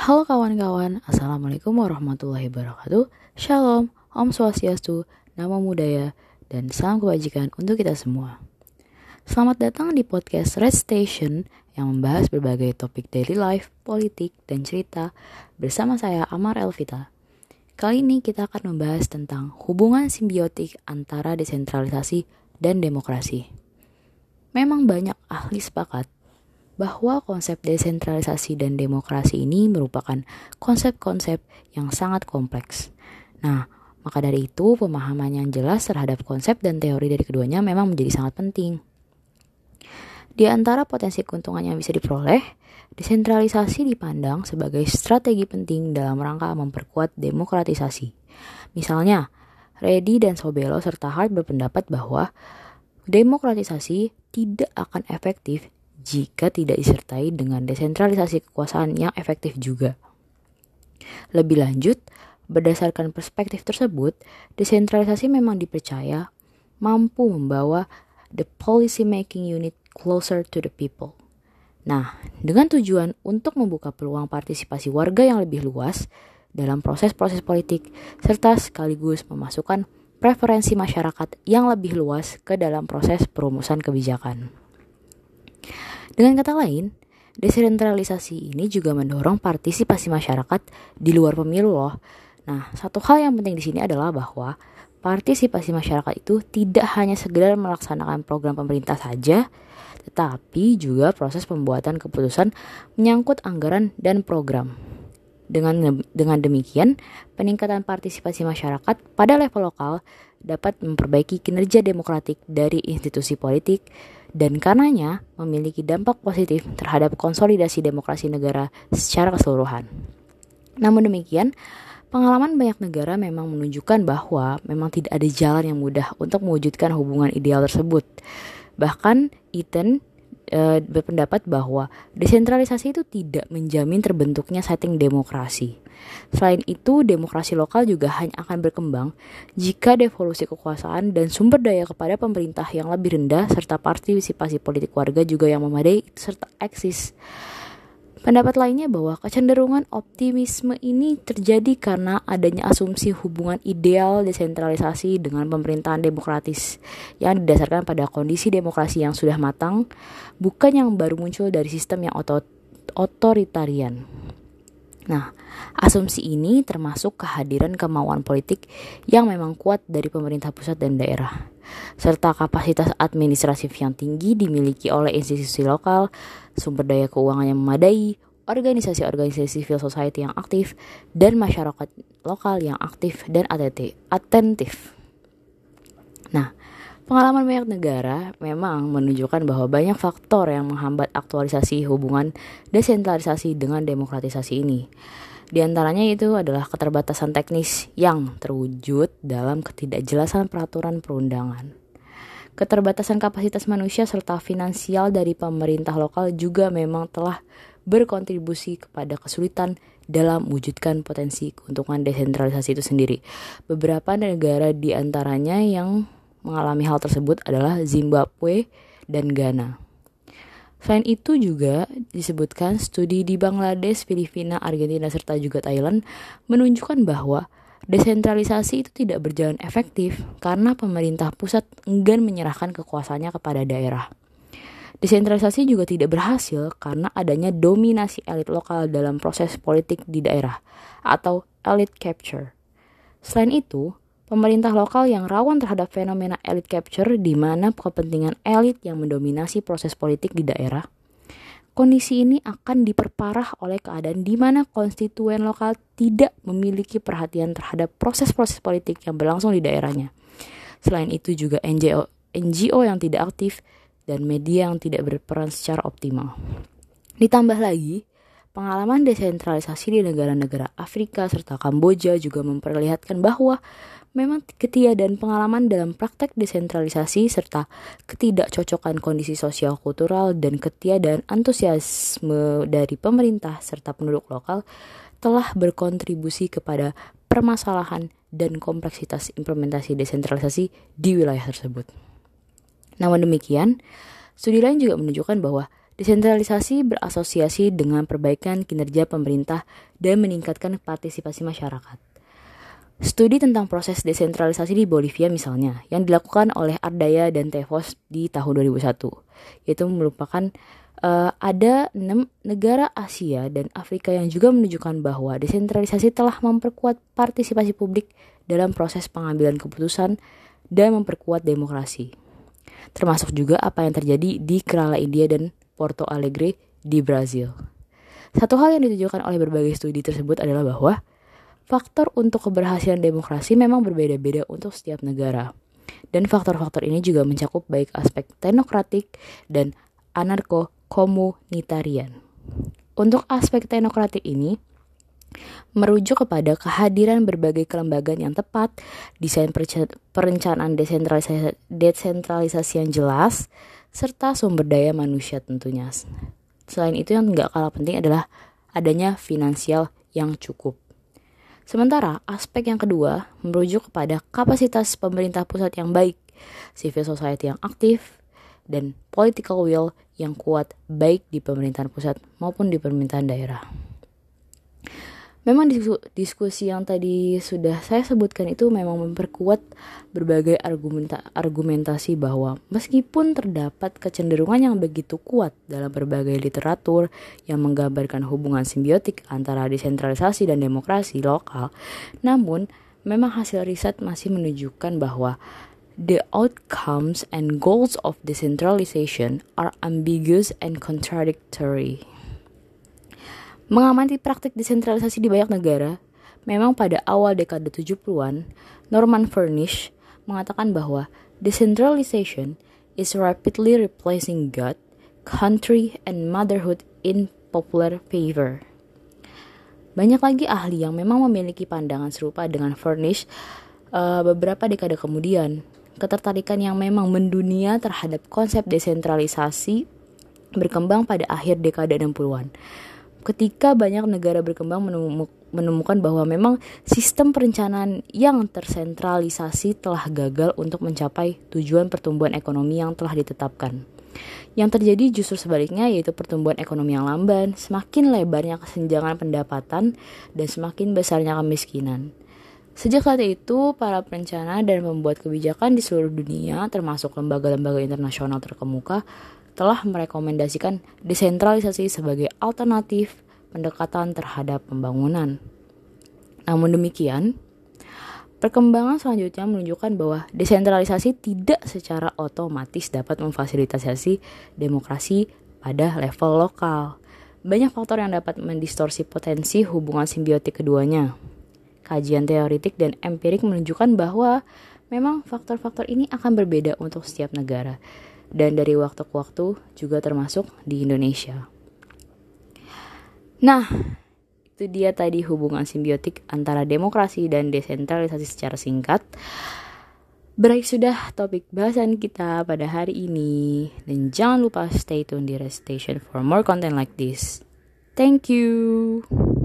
Halo kawan-kawan, Assalamualaikum warahmatullahi wabarakatuh. Shalom, Om Swastiastu, Namo Buddhaya, dan salam kebajikan untuk kita semua. Selamat datang di podcast Red Station yang membahas berbagai topik daily life, politik, dan cerita bersama saya Amar Elvita. Kali ini kita akan membahas tentang hubungan simbiotik antara desentralisasi dan demokrasi. Memang banyak ahli sepakat bahwa konsep desentralisasi dan demokrasi ini merupakan konsep-konsep yang sangat kompleks. Nah, maka dari itu pemahaman yang jelas terhadap konsep dan teori dari keduanya memang menjadi sangat penting. Di antara potensi keuntungan yang bisa diperoleh, desentralisasi dipandang sebagai strategi penting dalam rangka memperkuat demokratisasi. Misalnya, Reddy dan Sobelo serta Hart berpendapat bahwa demokratisasi tidak akan efektif jika tidak disertai dengan desentralisasi kekuasaan yang efektif juga. Lebih lanjut, berdasarkan perspektif tersebut, desentralisasi memang dipercaya mampu membawa the policy making unit closer to the people. Nah, dengan tujuan untuk membuka peluang partisipasi warga yang lebih luas dalam proses-proses politik, serta sekaligus memasukkan preferensi masyarakat yang lebih luas ke dalam proses perumusan kebijakan. Dengan kata lain, desentralisasi ini juga mendorong partisipasi masyarakat di luar pemilu loh. Nah, satu hal yang penting di sini adalah bahwa partisipasi masyarakat itu tidak hanya sekedar melaksanakan program pemerintah saja, tetapi juga proses pembuatan keputusan menyangkut anggaran dan program. Dengan dengan demikian, peningkatan partisipasi masyarakat pada level lokal dapat memperbaiki kinerja demokratik dari institusi politik dan karenanya memiliki dampak positif terhadap konsolidasi demokrasi negara secara keseluruhan. Namun demikian, pengalaman banyak negara memang menunjukkan bahwa memang tidak ada jalan yang mudah untuk mewujudkan hubungan ideal tersebut. Bahkan Ethan e, berpendapat bahwa desentralisasi itu tidak menjamin terbentuknya setting demokrasi. Selain itu, demokrasi lokal juga hanya akan berkembang jika devolusi kekuasaan dan sumber daya kepada pemerintah yang lebih rendah serta partisipasi politik warga juga yang memadai serta eksis. Pendapat lainnya bahwa kecenderungan optimisme ini terjadi karena adanya asumsi hubungan ideal desentralisasi dengan pemerintahan demokratis yang didasarkan pada kondisi demokrasi yang sudah matang, bukan yang baru muncul dari sistem yang otoritarian. Nah, asumsi ini termasuk kehadiran kemauan politik yang memang kuat dari pemerintah pusat dan daerah, serta kapasitas administratif yang tinggi dimiliki oleh institusi lokal, sumber daya keuangan yang memadai, organisasi-organisasi civil society yang aktif, dan masyarakat lokal yang aktif dan atentif. Nah, Pengalaman banyak negara memang menunjukkan bahwa banyak faktor yang menghambat aktualisasi hubungan desentralisasi dengan demokratisasi ini. Di antaranya itu adalah keterbatasan teknis yang terwujud dalam ketidakjelasan peraturan perundangan. Keterbatasan kapasitas manusia serta finansial dari pemerintah lokal juga memang telah berkontribusi kepada kesulitan dalam mewujudkan potensi keuntungan desentralisasi itu sendiri. Beberapa negara di antaranya yang mengalami hal tersebut adalah Zimbabwe dan Ghana. Selain itu juga disebutkan studi di Bangladesh, Filipina, Argentina, serta juga Thailand menunjukkan bahwa desentralisasi itu tidak berjalan efektif karena pemerintah pusat enggan menyerahkan kekuasaannya kepada daerah. Desentralisasi juga tidak berhasil karena adanya dominasi elit lokal dalam proses politik di daerah atau elite capture. Selain itu, pemerintah lokal yang rawan terhadap fenomena elite capture di mana kepentingan elit yang mendominasi proses politik di daerah. Kondisi ini akan diperparah oleh keadaan di mana konstituen lokal tidak memiliki perhatian terhadap proses-proses politik yang berlangsung di daerahnya. Selain itu juga NGO, NGO yang tidak aktif dan media yang tidak berperan secara optimal. Ditambah lagi, pengalaman desentralisasi di negara-negara Afrika serta Kamboja juga memperlihatkan bahwa memang ketiadaan pengalaman dalam praktek desentralisasi serta ketidakcocokan kondisi sosial kultural dan ketiadaan antusiasme dari pemerintah serta penduduk lokal telah berkontribusi kepada permasalahan dan kompleksitas implementasi desentralisasi di wilayah tersebut. Namun demikian, studi lain juga menunjukkan bahwa Desentralisasi berasosiasi dengan perbaikan kinerja pemerintah dan meningkatkan partisipasi masyarakat. Studi tentang proses desentralisasi di Bolivia misalnya, yang dilakukan oleh Ardaya dan Tevos di tahun 2001, yaitu merupakan uh, ada enam negara Asia dan Afrika yang juga menunjukkan bahwa desentralisasi telah memperkuat partisipasi publik dalam proses pengambilan keputusan dan memperkuat demokrasi. Termasuk juga apa yang terjadi di Kerala India dan Porto Alegre di Brazil. Satu hal yang ditunjukkan oleh berbagai studi tersebut adalah bahwa Faktor untuk keberhasilan demokrasi memang berbeda-beda untuk setiap negara. Dan faktor-faktor ini juga mencakup baik aspek teknokratik dan anarko-komunitarian. Untuk aspek teknokratik ini, merujuk kepada kehadiran berbagai kelembagaan yang tepat, desain perencanaan desentralisasi, desentralisasi yang jelas, serta sumber daya manusia tentunya. Selain itu yang nggak kalah penting adalah adanya finansial yang cukup. Sementara aspek yang kedua merujuk kepada kapasitas pemerintah pusat yang baik, civil society yang aktif, dan political will yang kuat baik di pemerintahan pusat maupun di pemerintahan daerah. Memang diskusi yang tadi sudah saya sebutkan itu memang memperkuat berbagai argumenta argumentasi bahwa meskipun terdapat kecenderungan yang begitu kuat dalam berbagai literatur yang menggambarkan hubungan simbiotik antara desentralisasi dan demokrasi lokal, namun memang hasil riset masih menunjukkan bahwa the outcomes and goals of decentralization are ambiguous and contradictory. Mengamati praktik desentralisasi di banyak negara, memang pada awal dekade 70-an, Norman Furnish mengatakan bahwa decentralization is rapidly replacing God, country, and motherhood in popular favor. Banyak lagi ahli yang memang memiliki pandangan serupa dengan Furnish uh, beberapa dekade kemudian. Ketertarikan yang memang mendunia terhadap konsep desentralisasi berkembang pada akhir dekade 60-an ketika banyak negara berkembang menemukan bahwa memang sistem perencanaan yang tersentralisasi telah gagal untuk mencapai tujuan pertumbuhan ekonomi yang telah ditetapkan. Yang terjadi justru sebaliknya yaitu pertumbuhan ekonomi yang lamban, semakin lebarnya kesenjangan pendapatan, dan semakin besarnya kemiskinan. Sejak saat itu, para perencana dan pembuat kebijakan di seluruh dunia, termasuk lembaga-lembaga internasional terkemuka, telah merekomendasikan desentralisasi sebagai alternatif pendekatan terhadap pembangunan. Namun demikian, perkembangan selanjutnya menunjukkan bahwa desentralisasi tidak secara otomatis dapat memfasilitasi demokrasi pada level lokal. Banyak faktor yang dapat mendistorsi potensi hubungan simbiotik keduanya. Kajian teoritik dan empirik menunjukkan bahwa memang faktor-faktor ini akan berbeda untuk setiap negara dan dari waktu ke waktu juga termasuk di Indonesia. Nah, itu dia tadi hubungan simbiotik antara demokrasi dan desentralisasi secara singkat. Berakhir sudah topik bahasan kita pada hari ini dan jangan lupa stay tune di Rest Station for more content like this. Thank you.